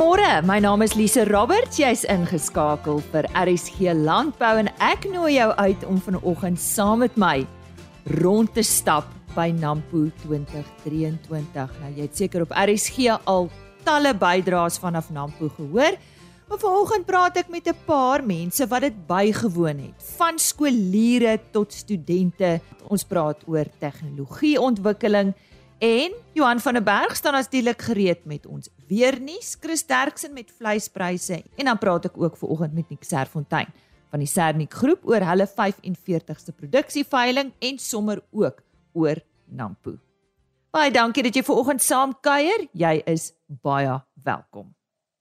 Goeiemôre, my naam is Lise Roberts. Jy's ingeskakel vir RSG Landbou en ek nooi jou uit om vanoggend saam met my rond te stap by Nampo 2023. Nou jy het seker op RSG al talle bydraes vanaf Nampo gehoor. Maar vanoggend praat ek met 'n paar mense wat dit bygewoon het, van skooliere tot studente. Ons praat oor tegnologieontwikkeling En Johan van der Berg staan as dielik gereed met ons weer nuus. Chris Derksen met vleispryse en dan praat ek ook ver oggend met Nick Serfontein van die Sernik groep oor hulle 45ste produksieveiling en sommer ook oor Nampo. Baie dankie dat jy ver oggend saam kuier. Jy is baie welkom.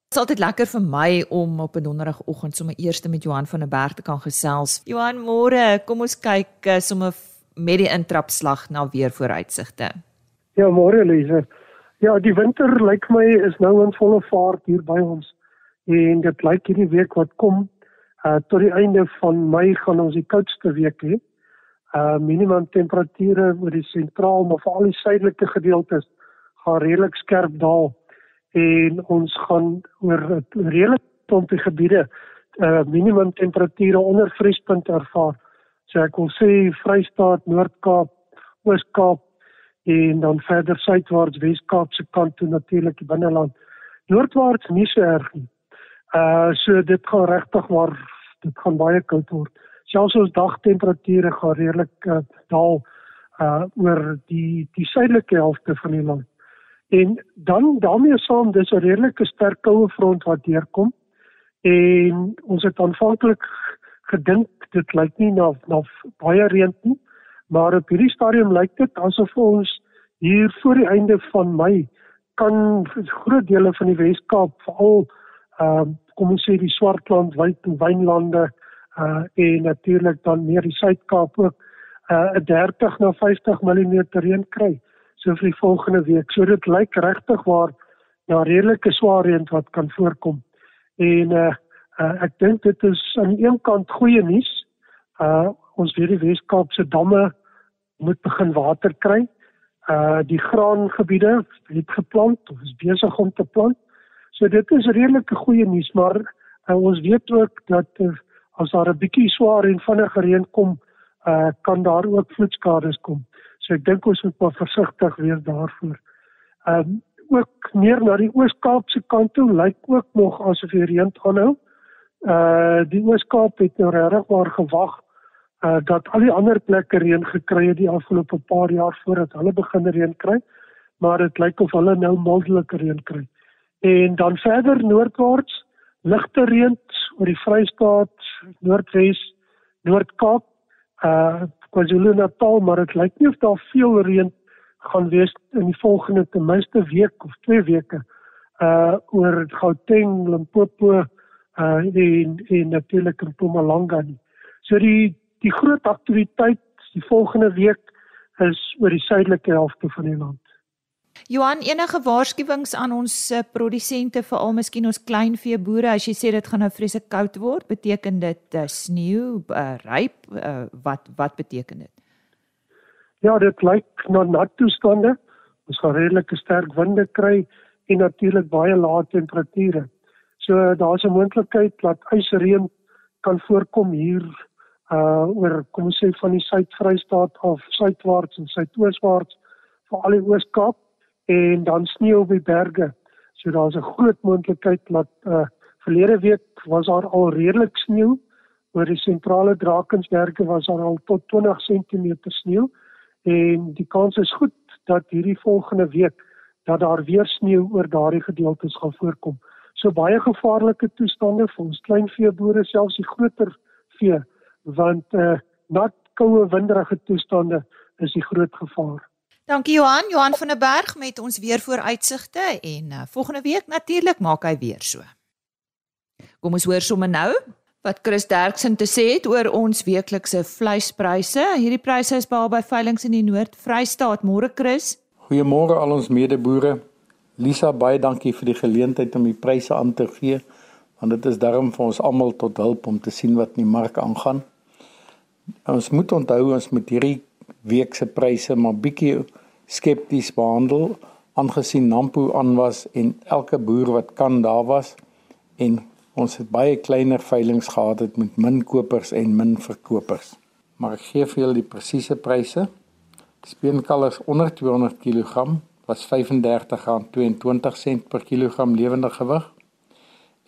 Dit is altyd lekker vir my om op 'n donderdagoggend sommer eers met Johan van der Berg te kan gesels. Johan, môre, kom ons kyk eh, sommer met die intrapslag na weer vooruitsigte. Ja, môre Lise. Ja, die winter lyk my is nou in volle vaart hier by ons. En dit lyk hierdie week wat kom, uh tot die einde van Mei gaan ons die koudste week hê. Uh minimum temperature oor die sentraal maar veral die suidelike gedeeltes gaan redelik skerp daal en ons gaan oor redelik klompie gebiede uh minimum temperature onder vriespunt ervaar. So ek wil sê Vrystaat, Noord-Kaap, Oos-Kaap en dan verder suidwaarts Wes-Kaapse kant toe natuurlik die binneland. Noordwaarts nie so erg nie. Uh so dit gaan regtig maar dit gaan baie koud word. Selfs ons dagtemperature gaan redelik uh, daal uh oor die die suidelike helfte van die land. En dan daarmee saam dis 'n redelike sterk koue front wat deurkom. En ons het aanvanklik gedink dit lyk nie na na baie reën nie, Maar op hierdie stadium lyk dit asof ons hier voor die einde van Mei kan groot dele van die Wes-Kaap veral ehm uh, kom ons sê die Swartland, Wit en Wynlande uh en natuurlik dan meer die Suid-Kaap ook uh 'n 30 na 50 mm reën kry so vir die volgende week. So dit lyk regtig waar na redelike swaar reën wat kan voorkom. En uh, uh ek dink dit is aan die een kant goeie nuus. Uh ons weet die Wes-Kaap se damme moet begin water kry. Uh die graangebiede het geplant of is besig om te plant. So dit is redelike goeie nuus, maar uh, ons weet ook dat uh, as daar 'n bietjie swaar en vinnige reën kom, uh kan daar ook vloedskades kom. So ek dink ons moet maar versigtig wees daarvoor. Um ook meer na die Oos-Kaapse kant toe lyk ook nog asof die reën aanhou. Uh die Oos-Kaap het nou regtig maar gewag uh, dat al die ander plekke reën gekry het die afgelope paar jaar voordat hulle begin reën kry, maar dit lyk of hulle nou mildelike reën kry. En dan verder noordwaarts, ligte reën oor die Vrystaat, Noordwes, Noord-Kaap, uh KwaZulu-Natal, maar dit lyk nie of daar veel reën gaan wees in die volgende ten minste week of twee weke uh oor Gauteng, Limpopo uh en en natuurlik in Mpumalanga nie. So die die groot aktiwiteit die volgende week is oor die suidelike helfte van die land. Johan, enige waarskuwings aan ons uh, produsente veral miskien ons kleinvee boere as jy sê dit gaan nou vreeslik koud word, beteken dit uh, sneeu, uh, ryp, uh, wat wat beteken dit? Ja, dit lyk na nat toestande. Ons gaan redelike sterk winde kry en natuurlik baie lae temperature. So daar's 'n moontlikheid dat ysreën kan voorkom hier uh oor kom ons sê van die Suid-Vrystaat af suidwaarts en suidooswaarts vir al die Oos-Kaap en dan sneeu op die berge. So daar's 'n groot moontlikheid dat uh verlede week was daar al redelik sneeu oor die sentrale Drakensberge was daar al tot 20 cm sneeu en die kans is goed dat hierdie volgende week dat daar weer sneeu oor daardie gedeeltes gaan voorkom. So baie gevaarlike toestande vir ons kleinveeboere selfs die groter vee want uh nat koue winderige toestande is die groot gevaar. Dankie Johan, Johan van der Berg met ons weer vooruitsigte en uh, volgende week natuurlik maak hy weer so. Kom ons hoor sommer nou wat Chris Derksen te sê het oor ons weeklikse vleispryse. Hierdie pryse is behaal by veilinge in die Noord-Vrystaat. Môre Chris. Goeiemôre al ons medeboere. Lisa, baie dankie vir die geleentheid om die pryse aan te gee want dit is darm vir ons almal tot hulp om te sien wat in die mark aangaan. Ons moet onthou ons moet hierdie week se pryse maar bietjie skepties behandel aangesien Nampo aan was en elke boer wat kan daar was en ons het baie kleiner veilinge gehad het met min kopers en min verkopers. Maar ek gee vir julle die presiese pryse. Speenkalvers onder 200 kg was R35.22 per kilogram lewende gewig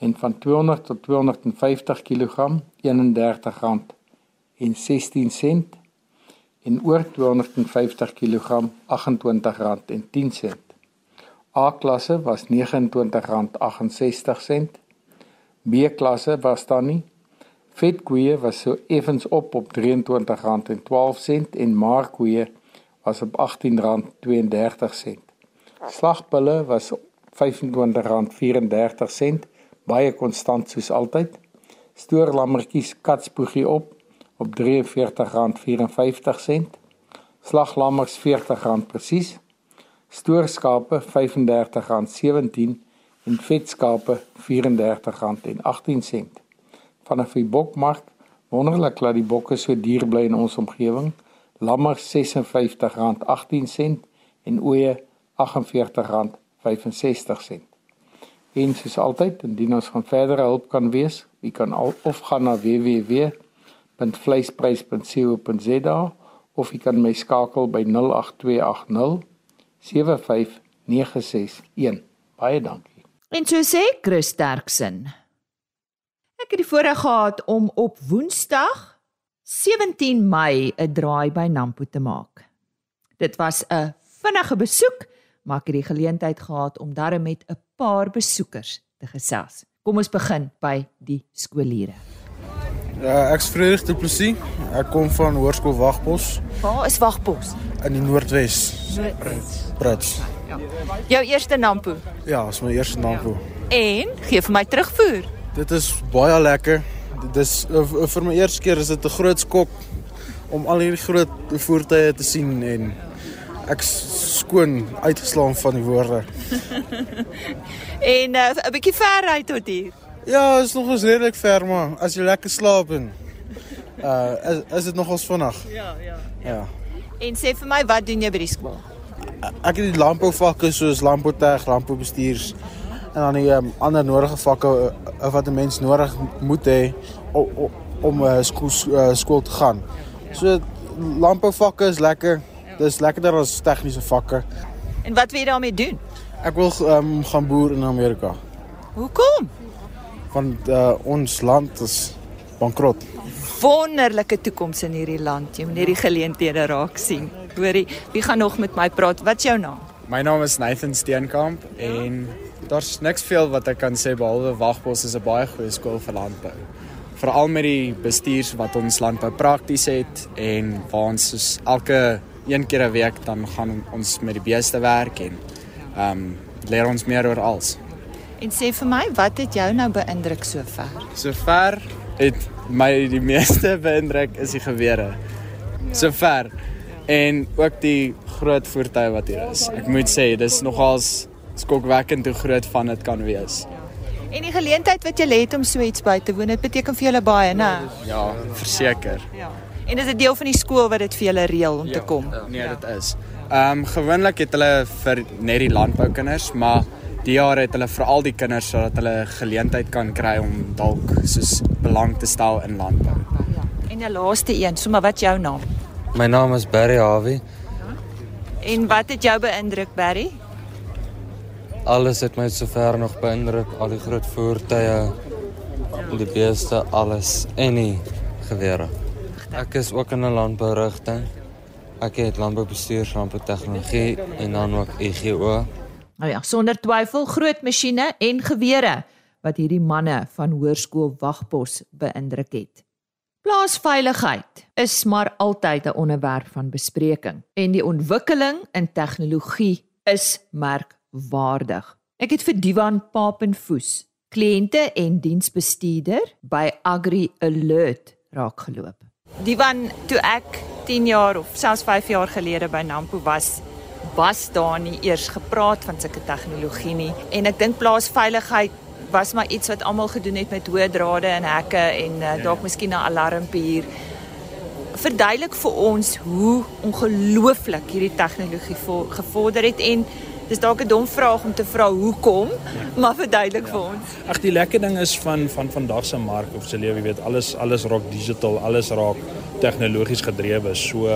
en van 200 tot 250 kg R31.16 en oor 250 kg R28.10. A-klasse was R29.68. B-klasse was dan nie. Vetkoeie was so effens op op R23.12 en maarkoeie was op R18.32. Slagbulle was R25.34, baie konstant soos altyd. Stoorlammetjies katspoegie op op R43.54. Slaglammers R40 presies. Stoorskape R35.17 en vetskape R34.18. Vanaf die bokmark wonderlik dat die bokke so duur bly in ons omgewing. Lammers R56.18 en ooe R48.65. En soos altyd, indien ons van verdere hulp kan wees, u kan al of gaan na www.vleisprys.co.za of u kan my skakel by 08280 75961. Baie dankie. En so sê Chris Terksen. Ek het die voorreg gehad om op Woensdag 17 Mei 'n draai by Nampo te maak. Dit was 'n vinnige besoek maar ek het die geleentheid gehad om daarmee met 'n paar besoekers te gesels. Kom ons begin by die skooliere. Ja, ek's Frederik Du Plessis. Ek kom van Hoërskool Wagbos. Waar is Wagbos? In die Noordwes. Noordwes. Brits. Ja. Jou eerste Nampo. Ja, dis my eerste Nampo. En gee vir my terugvoer. Dit is baie lekker. Dit is uh, vir my eerste keer is dit 'n groot skok om al hierdie groot voertuie te sien en ek skoon uitgeslaan van die woorde. en 'n uh, bietjie ver ry tot hier. Ja, is nog eens redelik ver maar as jy lekker slaap en uh is, is dit nogals vinnig. Ja, ja, ja. Ja. En sê vir my wat doen jy by die skool? Ek het die landbouvakke soos landbouteg, landboubestuurs en dan die um, ander nodige vakke uh, wat 'n mens nodig moet hê om om uh, skool uh, skool te gaan. So landbouvakke is lekker. Dis lekkerder as tegniese vakke. En wat wil jy daarmee doen? Ek wil um, gaan boer in Amerika. Hoekom? Want uh, ons land is bankrot. Wonderlike toekoms in hierdie land. Jy moet net die geleenthede raak sien. Hoorie, wie gaan nog met my praat? Wat's jou naam? My naam is Nathan Steenkamp en daar's niks veel wat ek kan sê behalwe Wagbos is 'n baie goeie skool vir landbou. Veral met die bestuurs wat ons landbou prakties het en waar ons soos elke een keer 'n week dan gaan ons met die beeste werk en ehm um, leer ons meer oor alles. En sê vir my, wat het jou nou beïndruk sover? Sover het my die meeste beïndruk is die gewere. Sover en ook die groot voertuie wat hier is. Ek moet sê dis nogals skokwekkend hoe groot van dit kan wees. En die geleentheid wat jy het om so iets by te woon, dit beteken vir julle baie, né? Ja, verseker. Ja. En is dit deel van die skool wat dit vir julle reël om ja, te kom? Nee, dit is. Ehm um, gewoonlik het hulle vir net die landboukinders, maar die jaar het hulle vir al die kinders sodat hulle geleentheid kan kry om dalk soos belang te stel in landbou. Ja. En die laaste een, sommer wat jou naam? My naam is Barry Harvey. En wat het jou beïndruk, Barry? Alles het my sover nog beïndruk, al die groot voertuie, die beeste, alles en die gewere. Ek is ook in 'n landbourigting. Ek het landboubestuur, landboutegnologie en dan ook EGO. Nou ja, sonder twyfel groot masjiene en gewere wat hierdie manne van Hoërskool Wagbos beïndruk het. Plaasveiligheid is maar altyd 'n onderwerp van bespreking en die ontwikkeling in tegnologie is merkwaardig. Ek het vir Divan Papenfoes, kliënte en diensbestuurder by Agri Alert raakgeloop. Divan, toe ek 10 jaar of selfs 5 jaar gelede by Nampo was, was daar nie eers gepraat van sulke tegnologie nie en ek dink plaasveiligheid was maar iets wat almal gedoen het met hoë drade en hekke en uh, dalk miskien 'n alarmpier. Verduidelik vir ons hoe ongelooflik hierdie tegnologie gevorder het en Dis dalk 'n dom vraag om te vra hoekom, maar verduidelik ja. vir ons. Ag die lekker ding is van van vandag se mark of se lewe, jy weet, alles alles raak digital, alles raak tegnologies gedrewe. So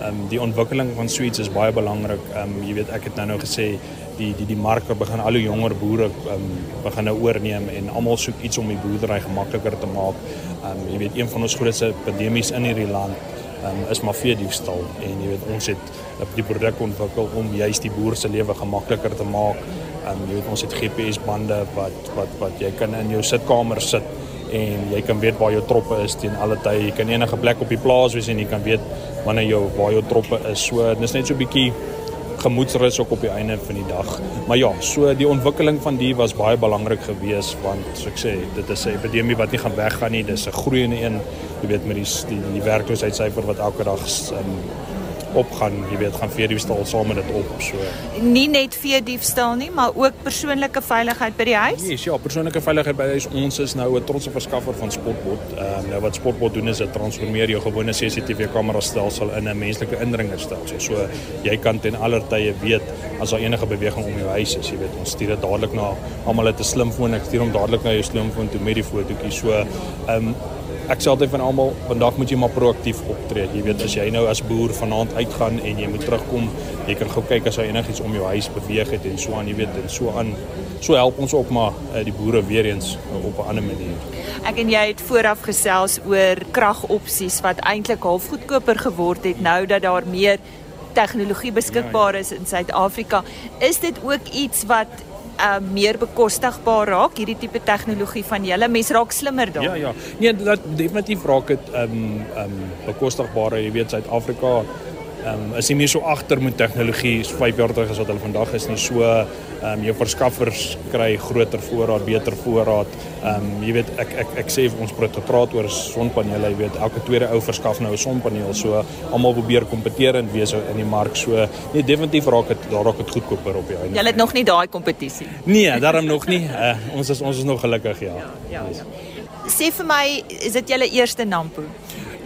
ehm um, die ontwikkeling van suites is baie belangrik. Ehm um, jy weet ek het nou nou gesê die die die mark begin al hoe jonger boere um, begin nou oorneem en almal soek iets om die boerdery gemakliker te maak. Um jy weet een van ons grootste pandemies in hierdie land um, is vee diefstal en jy weet ons het die produk ontwikkel om juist die boer se lewe gemakliker te maak. Um jy weet ons het GPS bande wat wat wat jy kan in jou sitkamer sit en jy kan weet waar jou troppe is teen alle tye. Jy kan enige plek op die plaas wees en jy kan weet wanneer jou waar jou troppe is. So dis net so 'n bietjie gemoedsrus ook op die einde van die dag. Maar ja, so die ontwikkeling van die was baie belangrik geweest want so ek sê, dit is 'n epidemie wat nie gaan weggaan nie. Dis 'n groeiende een. Jy weet met die die, die werkloosheidsyfer wat elke dag um, opgaan, jy weet, gaan veediefstal saam met dit op. So nie net veediefstal nie, maar ook persoonlike veiligheid by die huis. Nee, ja, persoonlike veiligheid by die huis. Ons is nou 'n trotse verskaffer van Spotbot. Ehm um, nou wat Spotbot doen is dit transformeer jou gewone CCTV kamera stelsel in 'n menslike indringerstelsel. So jy kan ten aller tye weet as daar enige beweging om jou huis is, jy weet, ons stuur dit dadelik na almal het 'n slimfoon. Ek stuur hom dadelik na jou slimfoon toe met die fotootjie. So ehm um, ek sê altyd van almal vandag moet jy maar proaktief optree. Jy weet as jy nou as boer vanaand uitgaan en jy moet terugkom, jy kan gou kyk as daar enigiets om jou huis beweeg het en so aan, jy weet en so aan. So help ons ook maar uh, die boere weer eens uh, op 'n ander manier. Ek en jy het vooraf gesels oor kragopsies wat eintlik half goedkoper geword het nou dat daar meer tegnologie beskikbaar is in Suid-Afrika. Is dit ook iets wat uh, meer bekostigbaar raak hierdie tipe tegnologie van julle mens raak slimmer daar. Ja ja. Nee, dat definitief raak dit ehm um, ehm um, bekostigbaar. Jy weet Suid-Afrika ehm um, is nie meer so agter met tegnologie 5 jaar terug as wat hulle vandag is nie. So ehm um, jou verskaffers kry groter voorraad, beter voorraad. Ehm um, jy weet ek ek ek sê ons praat oor sonpanele, jy weet elke tweede ou verskaf nou 'n sonpaneel. So almal probeer kompeterend wees in die mark. So nee, definitief raak dit daar raak dit goedkoper op die einde. Julle het nog nie daai kompetisie. Nee, daarom nog nie. Uh, ons is ons is nog gelukkig ja. Ja, ja. ja. Sê vir my, is dit julle eerste Nampo?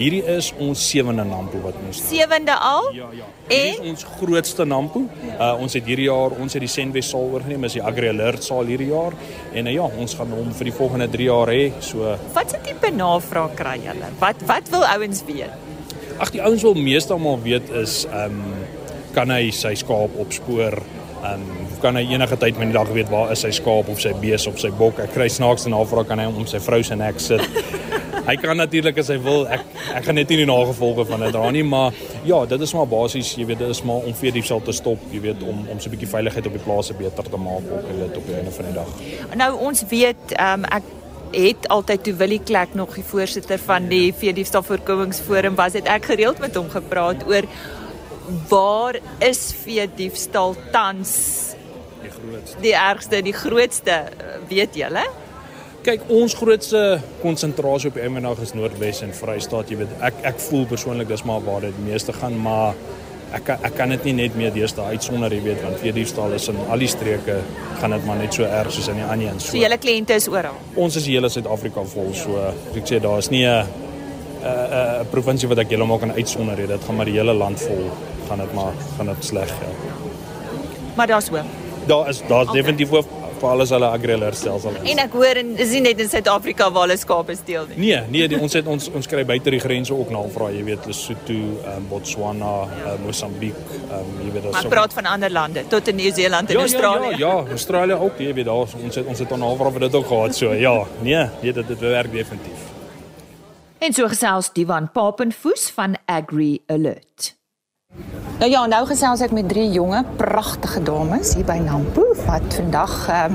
Hierdie is ons sewende Nampo wat ons Sewende al? Ja, ja. En is ons grootste Nampo. Uh ons het hierdie jaar, ons het die Senwes saal oorgeneem, is die Agri Alert saal hierdie jaar. En uh, ja, ons gaan hom vir die volgende 3 jaar hê. So Wat se tipe navraag kry julle? Wat wat wil ouens weet? Ag die ouens wil meestal weet is ehm um, kan hy sy skaap opspoor? Ehm um, kan hy enige tyd van die dag weet waar is sy skaap of sy bees of sy bok? Ek kry snaaks en navraag kan hy om sy vrou se nek sit. Hy kan natuurlik as hy wil. Ek ek gaan net nie die nagevolge van dit dra nie, maar ja, dit is maar basies, jy weet, dit is maar om vir die sal te stop, jy weet, om om so 'n bietjie veiligheid op die plase beter te maak ook en dit op die einde van die dag. Nou ons weet, ehm um, ek het altyd toe Willie Klek nog die voorsitter van die Veediefstal Voorkomingsforum was, het ek gereeld met hom gepraat oor waar is veediefstal tans die grootste. Die ergste, die grootste, weet julle? Kyk, ons grootste konsentrasie op Emmenag is Noordwes en Vrystaat, jy weet. Ek ek voel persoonlik dis maar waar dit meeste gaan, maar ek ek kan dit nie net meer deesdae uitsonder, jy weet, want vir diefstal is in al die streke gaan dit maar net so erg soos in die ander een. So, so julle kliënte is oral. Ons is hele Suid-Afrika vol, so ek sê daar is nie 'n 'n 'n provinsie wat ek heeltemal kan uitsonder nie. Dit gaan maar die hele land vol gaan dit maar gaan dit sleg, ja. Maar daar's hoop. Daar is daar's okay. definitief hoop vir alles hulle agriller stelsel is. En ek hoor en is nie net in Suid-Afrika waar hulle skape steel nie. Nee, nee, die, ons het ons ons kry buite die grense ook navraag, jy weet, Lesotho, um, Botswana, ja. uh, Mosambiek, um, jy weet, ons praat van ander lande tot in Nieu-Seeland en ja, Australië. Ja, ja, ja, Australië ook, jy weet, daar ons het ons het 'n navraag vir dit ook gehad, so ja, nee, nee, dit dit werk definitief. En so gesels Diwan Papenfoes van Agri Alert. Nou ja, nou gesels ek met drie jonge, pragtige dames hier by Nampo wat vandag um,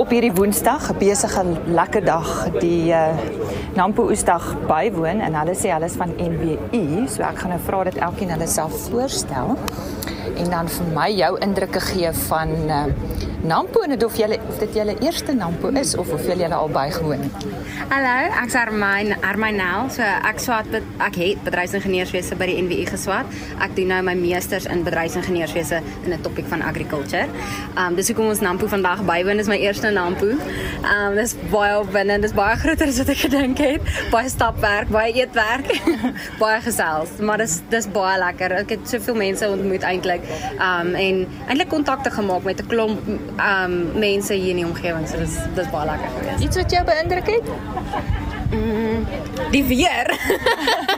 op hierdie Woensdag 'n besige lekker dag die uh, Nampo Oesdag bywoon. En hulle sê hulle is van NWU, so ek gaan nou vra dat elkeen hulle self voorstel en dan vir my jou indrukke gee van uh, Nampo en of jy of dit julle eerste Nampo is of of jy al bygewoon het. Hallo, ek's Armyn Armynel. So ek swaat ek het bedryfsingenieurswese by die NWU geswaat. Ek doen nou my meesters in bedryfsingenieurswese in 'n topik van agriculture. Um dis hoekom ons Nampo vandag bywoon is my eerste Nampo. Um dis baie opwindend, dis baie groter as wat ek gedink het. Baie stapwerk, baie eetwerk, baie gesels, maar dis dis baie lekker. Ek het soveel mense ontmoet eintlik. Um en eintlik kontakte gemaak met 'n klomp um mense hier in die omgewing. So dis dis baie lekker geweest. Iets wat jou beïndruk het? Mm, die weer.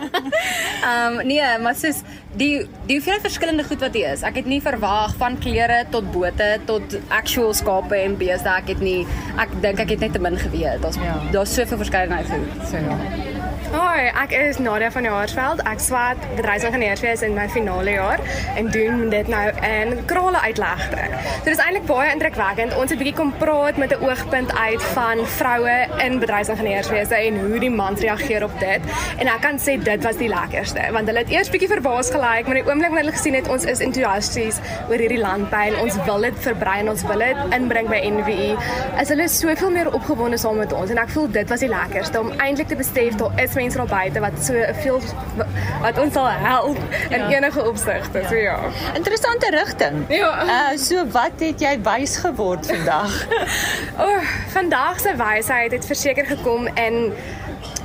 um nee, maar soos die die hoeveel verskillende goed wat hier is. Ek het nie verwag van klere tot bote tot actual skape en beeste. Ek het nie ek dink ek het net te min geweet. Daar's ja. daar's soveel verskeidenheid goed. So ja. Hoi, ek is Nadia van Jaarsveld. Ek swaat bedryfsingenieurswese in my finale jaar en doen dit nou in krale uitlegte. So dis eintlik baie indrukwekkend. Ons het bietjie kom praat met 'n oogpunt uit van vroue in bedryfsingenieurswese en hoe die mans reageer op dit. En ek kan sê dit was die lekkerste want hulle het eers bietjie verbaas gelyk, maar die oomblik wanneer hulle gesien het ons is entoesiasties oor hierdie landpyn, ons wil dit verbrei en ons wil dit inbring by NVE. Is hulle soveel meer opgewonde saam met ons en ek voel dit was die lekkerste om eintlik te besef daar is mense daar buite wat so veel wat ons sal help in ja. enige opsigte. Ja. So ja. Interessante rigting. Ja. Uh so wat het jy wys geword vandag? o, oh, vandag se wysheid het verseker gekom in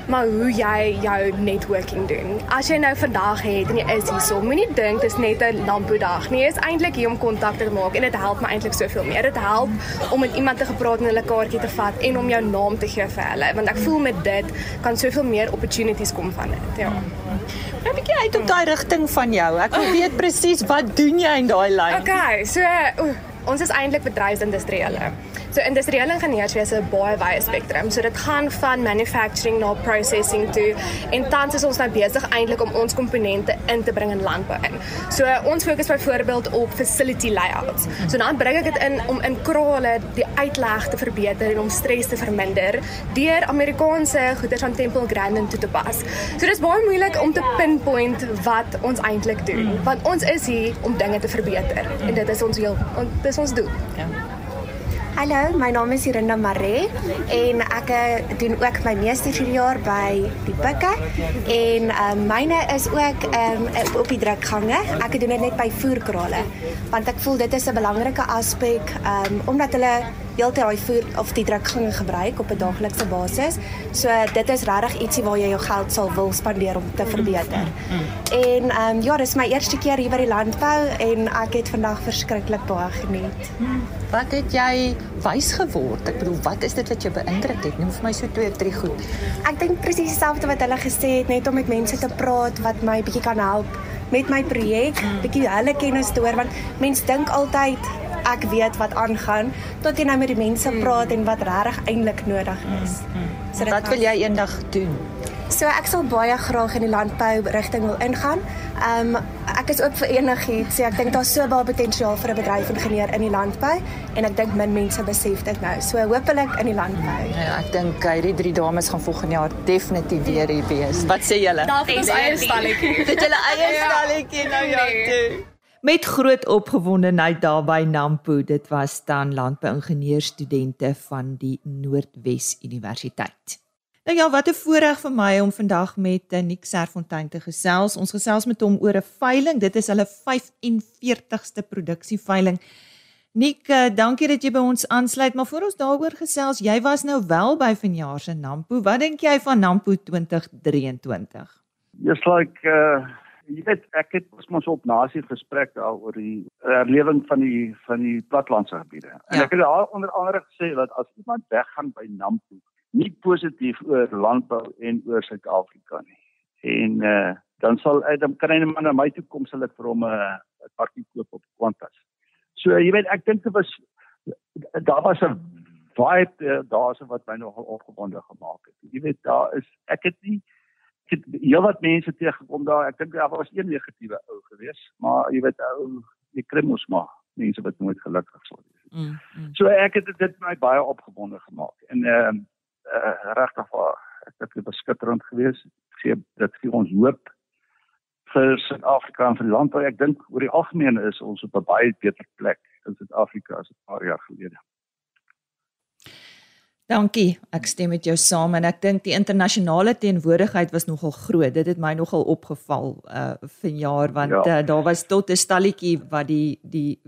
maar hoe jy jou networking doen. As jy nou vandag het en jy is hierso, moenie dink dis net 'n lampoedag nie. Dit is eintlik hier om kontakte te maak en dit help my eintlik soveel meer. Dit help om met iemand te gepraat en hulle kaartjie te vat en om jou naam te gee vir hulle, want ek voel met dit kan soveel meer opportunities kom van dit. Ja. Nou 'n bietjie uit op daai rigting van jou. Ek wil weet presies wat doen jy in daai lyn? Okay, so uh, ons is eintlik bedryfsindustriële. So industriële ingenieurswese is baie wye spektrum. So dit gaan van manufacturing na processing toe en tans is ons nou besig eintlik om ons komponente in te bring in landbou in. So ons fokus byvoorbeeld op facility layouts. So dan bring ek dit in om in krale die uitleg te verbeter en om stres te verminder deur Amerikaanse goederes van Temple Grandin toe te pas. So dis baie moeilik om te pinpoint wat ons eintlik doen, want ons is hier om dinge te verbeter en dit is ons heel dis ons doel. Ja. Hallo, my naam is Irinda Maree en ek eh, doen ook my meestersjaar by die Pikke en um, myne is ook um, op die drukgange. Ek doen dit net by voerkrale want ek voel dit is 'n belangrike aspek um, omdat hulle heeltyd daai voer of die drukgange gebruik op 'n daaglikse basis. So dit is regtig ietsie waar jy jou geld sal wil spandeer om te verbeter. En ehm um, ja, dis my eerste keer hier by die landbou en ek het vandag verskriklik baie geniet. Wat het jy wys geword? Ek bedoel, wat is dit wat jou beïndruk het? Noem vir my so twee of drie goed. Ek dink presies dieselfde wat hulle gesê het, net om met mense te praat wat my bietjie kan help met my projek, bietjie hulle kennis te hoor want mense dink altyd ek weet wat aangaan tot jy nou met die mense mm. praat en wat regtig eintlik nodig is. Mm, mm. So wat wil jy eendag doen? So ek sal baie graag in die landbou rigting wil ingaan. Ehm um, ek is ook vir enigiets. So ek dink daar's so baie potensiaal vir 'n bedryfingenieur in die landbou en ek dink min mense besef dit nou. So hopelik in die landbou. Ja, ek dink hierdie drie dames gaan volgende jaar definitief weer hier wees. Wat sê julle? Daar is eie stalletjie. Dit julle eie ja. stalletjie nou ja toe met groot opgewondenheid daar by Nampo. Dit was dan landbouingenieursstudente van die Noordwes Universiteit. Nou ja, wat 'n voorreg vir my om vandag met eh, Nick Serfontein te gesels. Ons gesels met hom oor 'n veiling. Dit is hulle 45ste produksieveiling. Nick, uh, dankie dat jy by ons aansluit, maar voor ons daaroor gesels, jy was nou wel by vanjaar se Nampo. Wat dink jy van Nampo 2023? Just like uh jy weet ek het ons mos op nasie gesprek daaroor die herlewing van die van die platlandse gebiede. En ja. ek het daar onder andere gesê dat as iemand weggaan by Nampo, nie positief oor landbou en oor Suid-Afrika nie. En uh dan sal hy dan kan hy net maar na my toe kom sal ek vir hom 'n uh, parkie koop op Qantas. So jy weet ek dink dit was daar was 'n vibe uh, daarso wat my nogal opgewonde gemaak het. Jy weet daar is ek het nie het heelwat mense teëgekom daar. Ek dink daar was een negatiewe ou gewees, maar jy weet ou die kry mos maar mense wat nooit gelukkig sal wees. Mm, mm. So ek het dit my baie opgewonde gemaak. En ehm uh, uh, regtig waar ek het dit beskitterend gewees. Gee dit vir ons hoop vir Suid-Afrika en vir die landbou. Ek dink oor die algemeen is ons op 'n baie beter plek in Suid-Afrika as 'n paar jaar gelede. Dankie. Ek stem met jou saam en ek dink die internasionale teenwoordigheid was nogal groot. Dit het my nogal opgeval uh vanjaar want ja. uh, daar was tot 'n stalletjie wat die die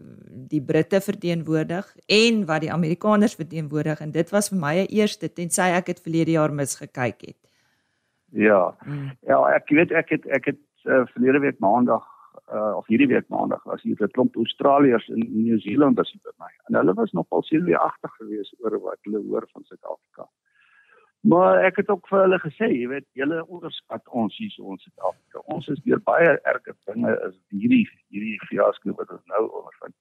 die Britte verteenwoordig en wat die Amerikaners verteenwoordig en dit was vir my 'n eerste tensy ek het verlede jaar misgekyk het. Ja. Hmm. Ja, ek weet ek het ek het uh, verlede week maandag uh, of hierdie week maandag was hier 'n klomp Australiërs in Nieu-Seeland was by my. En hulle was nogal seelweeagtig geweest oor wat hulle hoor van Suid-Afrika. Maar ek het ook vir hulle gesê, jy weet, julle onderskat ons hier so ons Suid-Afrika. Ons is deur baie erge dinge is hierdie hierdie fiasco wat ons nou ondervind.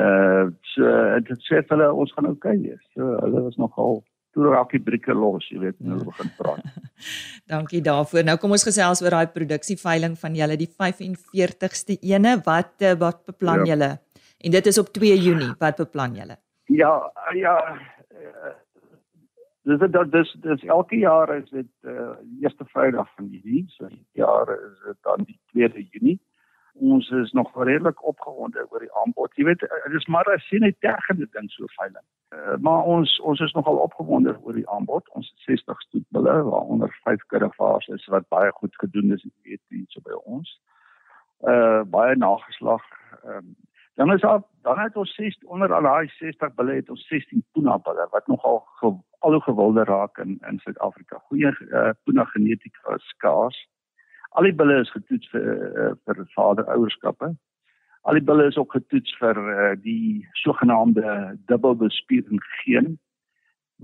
Uh so dit sê hulle ons gaan oukei okay wees. So hulle was nogal toe raak die brieke los, jy weet, nou begin praat. Dankie daarvoor. Nou kom ons gesels oor daai produksieveiling van julle die 45ste ene. Wat eh, wat beplan ja. julle? En dit is op 2 Junie. Wat beplan julle? Ja, ja. Uh, dis dit dis dis elke jaar is dit uh eerste Vrydag van die week, so die jaar is dit dan die 2de Junie. Ons is nog redelik opgewonde oor die aanbod. Jy weet, dit is maar 'n sien net tergende ding so veiling. Uh, maar ons ons is nogal opgewonde oor die aanbod. Ons het 60 stoetbulle waaronder 5 kurvaars is wat baie goed gedoen is, weet jy, so by ons. Uh baie nageslag. Um, dan is daar dan het ons 6 onder al daai 60 bulle het ons 16 puna bulle wat nogal ge, al hoe gewilder raak in in Suid-Afrika. Goeie uh, puna genetika is skaars. Al die bulle is getoets vir uh, vir vaderouerskappe. Al die bulle is ook getoets vir uh, die sogenaamde dubbelbespiering geen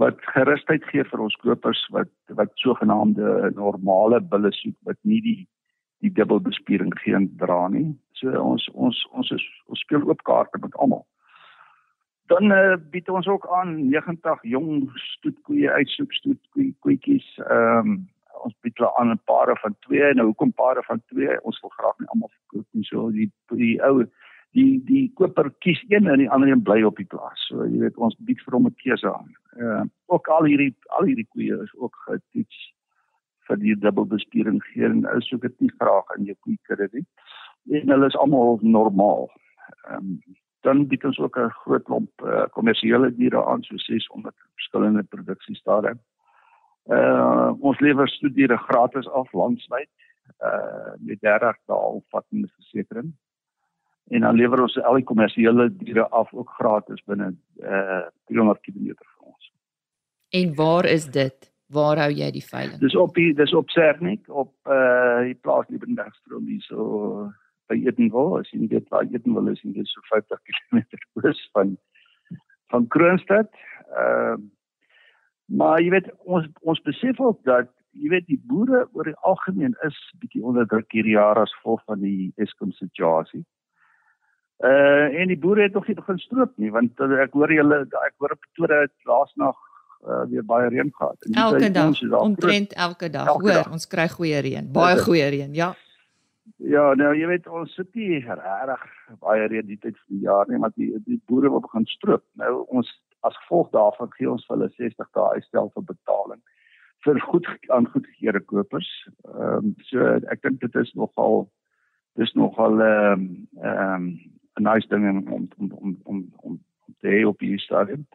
wat gerusheid gee vir ons kopers wat wat sogenaamde normale bulle soek wat nie die die dubbelbespiering geen dra nie. So ons ons ons is ons speel oop kaarte met almal. Dan uh, bied ons ook aan 90 jong stoetkoeie uitsoek stoetkoe koetjies ehm um, bied hulle aan 'n pare van 2 nou hoekom pare van 2 ons wil graag nie almal verkoop nie so die die ou die die koper kies een en die ander een bly op die plaas. So jy weet ons bied vir hom 'n keuse aan. Uh, ook al hierdie al hierdie koeie is ook getoets vir die dubbelbesturing gee en ou soek dit nie graag in jou koei nie. En hulle is almal normaal. Um, dan bied ons ook 'n groot klomp uh, kommersiële diere aan so 600 verskillende produksiestade Uh ons lewer studiere gratis af landwyd uh met 30 dae omvattende versekerings. En dan lewer ons al die kommersiële diere af ook gratis binne uh 300 km vir ons. En waar is dit? Waar hou jy die veiling? Dis op die dis op Sernik op uh die plaas Liebenbergstroom hier so by Edenwil. As jy weet waar Edenwil is, is dit so 50 km oos van van Kroonstad. Ehm uh, Maar jy weet ons ons besef ook dat jy weet die boere oor die algemeen is bietjie onderdruk hierdie jaar as gevolg van die Eskom situasie. Uh en die boere het nog nie begin stroop nie want uh, ek hoor julle ek hoor Pretoria het laasnag uh, weer baie reën gehad. Elke dag, omtrent elke dag. Elke hoor, dag. ons kry goeie reën, baie goeie reën, ja. Ja, nou jy weet ons sit nie regtig baie reën die tyd van die jaar nie, maar die die boere wil begin stroop. Nou ons as gevolg daarvan gee ons hulle 60 dae uitstel vir betaling vir goed aan goedgekeurde kopers. Ehm um, so ek dink dit is nogal dis nogal ehm um, ehm um, 'n nice ding om om om om om om te hê op hierdie stadium.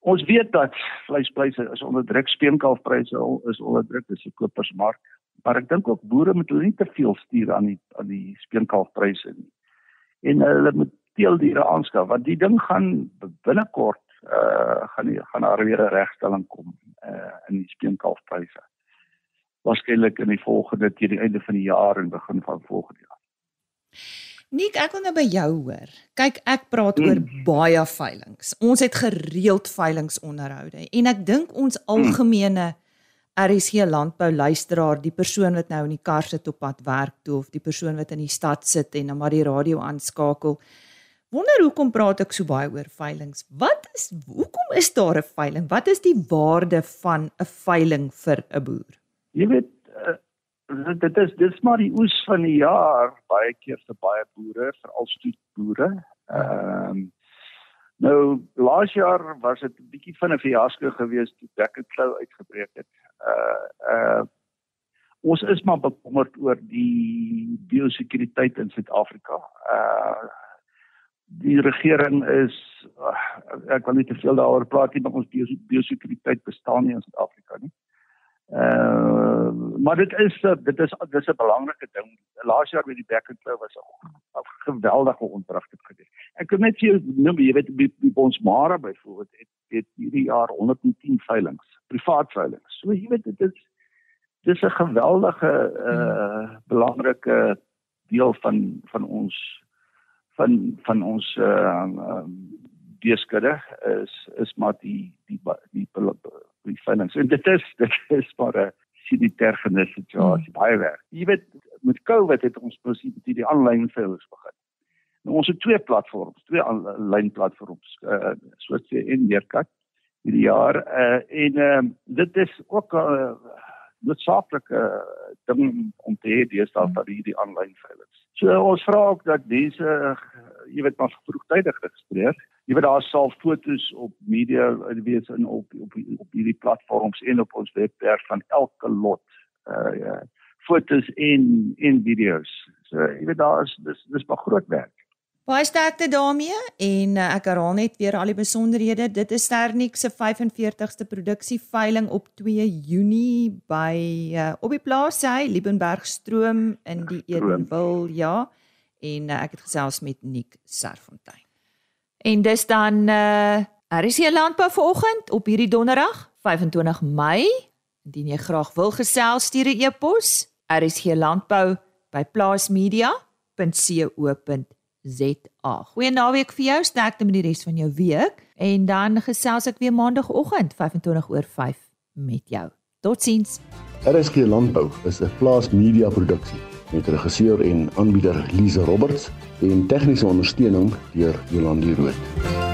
Ons weet dat vleispryse is onder druk, speenkalfpryse is onder druk, dis 'n kopersmark, maar ek dink ook boere moet hulle nie te veel stuur aan die aan die speenkalfpryse nie. En hulle moet teeldiere aanskaf want die ding gaan binnekort uh gaan die, gaan daar weer 'n regstelling kom uh in die speenkalfpryse. Waarskynlik in die volgende teen die einde van die jaar en begin van volgende jaar. Nik, ek wil nou by jou hoor. Kyk, ek praat hmm. oor baie veilinge. Ons het gereeld veilingsonderhoude en ek dink ons hmm. algemene RSG landbou luisteraar, die persoon wat nou in die kar sit op pad werk toe of die persoon wat in die stad sit en dan maar die radio aanskakel, Wonder hoekom praat ek so baie oor veilinge? Wat is hoekom is daar 'n veiling? Wat is die waarde van 'n veiling vir 'n boer? Jy weet uh, dit is dis maar die oes van die jaar baie keer vir baie boere, veral stoetboere. Ehm um, nou laas jaar was dit 'n bietjie van 'n fiasco geweest toe Bekkeklou uitgebreek het. Uh uh ons is maar bekommerd oor die biosekuriteit in Suid-Afrika. Uh die regering is ek wil nie te veel daaroor praat nie, maar ons biosekuriteit bestaan nie in Suid-Afrika nie. Uh maar dit is dit is dit is 'n belangrike ding. Laas jaar met die Beckenklou was 'n geweldige ontwrigting gedoen. Ek kan net vir jou noem, jy weet by, by ons Mara byvoorbeeld het, het hierdie jaar 110 veilinge, privaat veilinge. So jy weet dit is dis 'n geweldige uh belangrike deel van van ons van van ons uh um, deeskudde is is maar die die die, die, die veilinge. En dit is dit is maar 'n sanitêre genis situasie hmm. baie werk. Jy weet met COVID het ons presies die, die aanlyn veilings begin. Nou ons het twee platforms, twee aanlyn platforms, uh soos jy in Meerkat hierdie jaar uh en uh, dit is ook 'n uh, noodsaaklike uh, ding om te hê deesdae vir hierdie aanlyn veilings. So ons vra ook dat mense uh, jy weet maar vroegtydig registreer. Jy weet daar sal foto's op media wees in op op op hierdie platforms en op ons webwerf van elke lot. Uh ja, foto's en en video's. So jy weet daar is dis dis maar groot werk. Baie sterkte daarmee en uh, ek herhaal net weer al die besonderhede. Dit is Sternik se 45ste produksieveiling op 2 Junie by uh, op die plaas hy Liebenbergstroom in die Edenville, ja. En uh, ek het gesels met Nick Serfontein. En dis dan uh daar is hier landbou vanoggend op hierdie donderdag 25 Mei. Indien jy graag wil gesels, stuur 'n e-pos. Hier landbou by plaasmedia.co.za ZA. Goeie naweek vir jou, sterkte met die res van jou week en dan gesels ek weer maandagooggend 25 oor 5 met jou. Totsiens. RSG Landbou is 'n plaas media produksie met regisseur en aanbieder Lize Roberts en tegniese ondersteuning deur Jolande Rooi.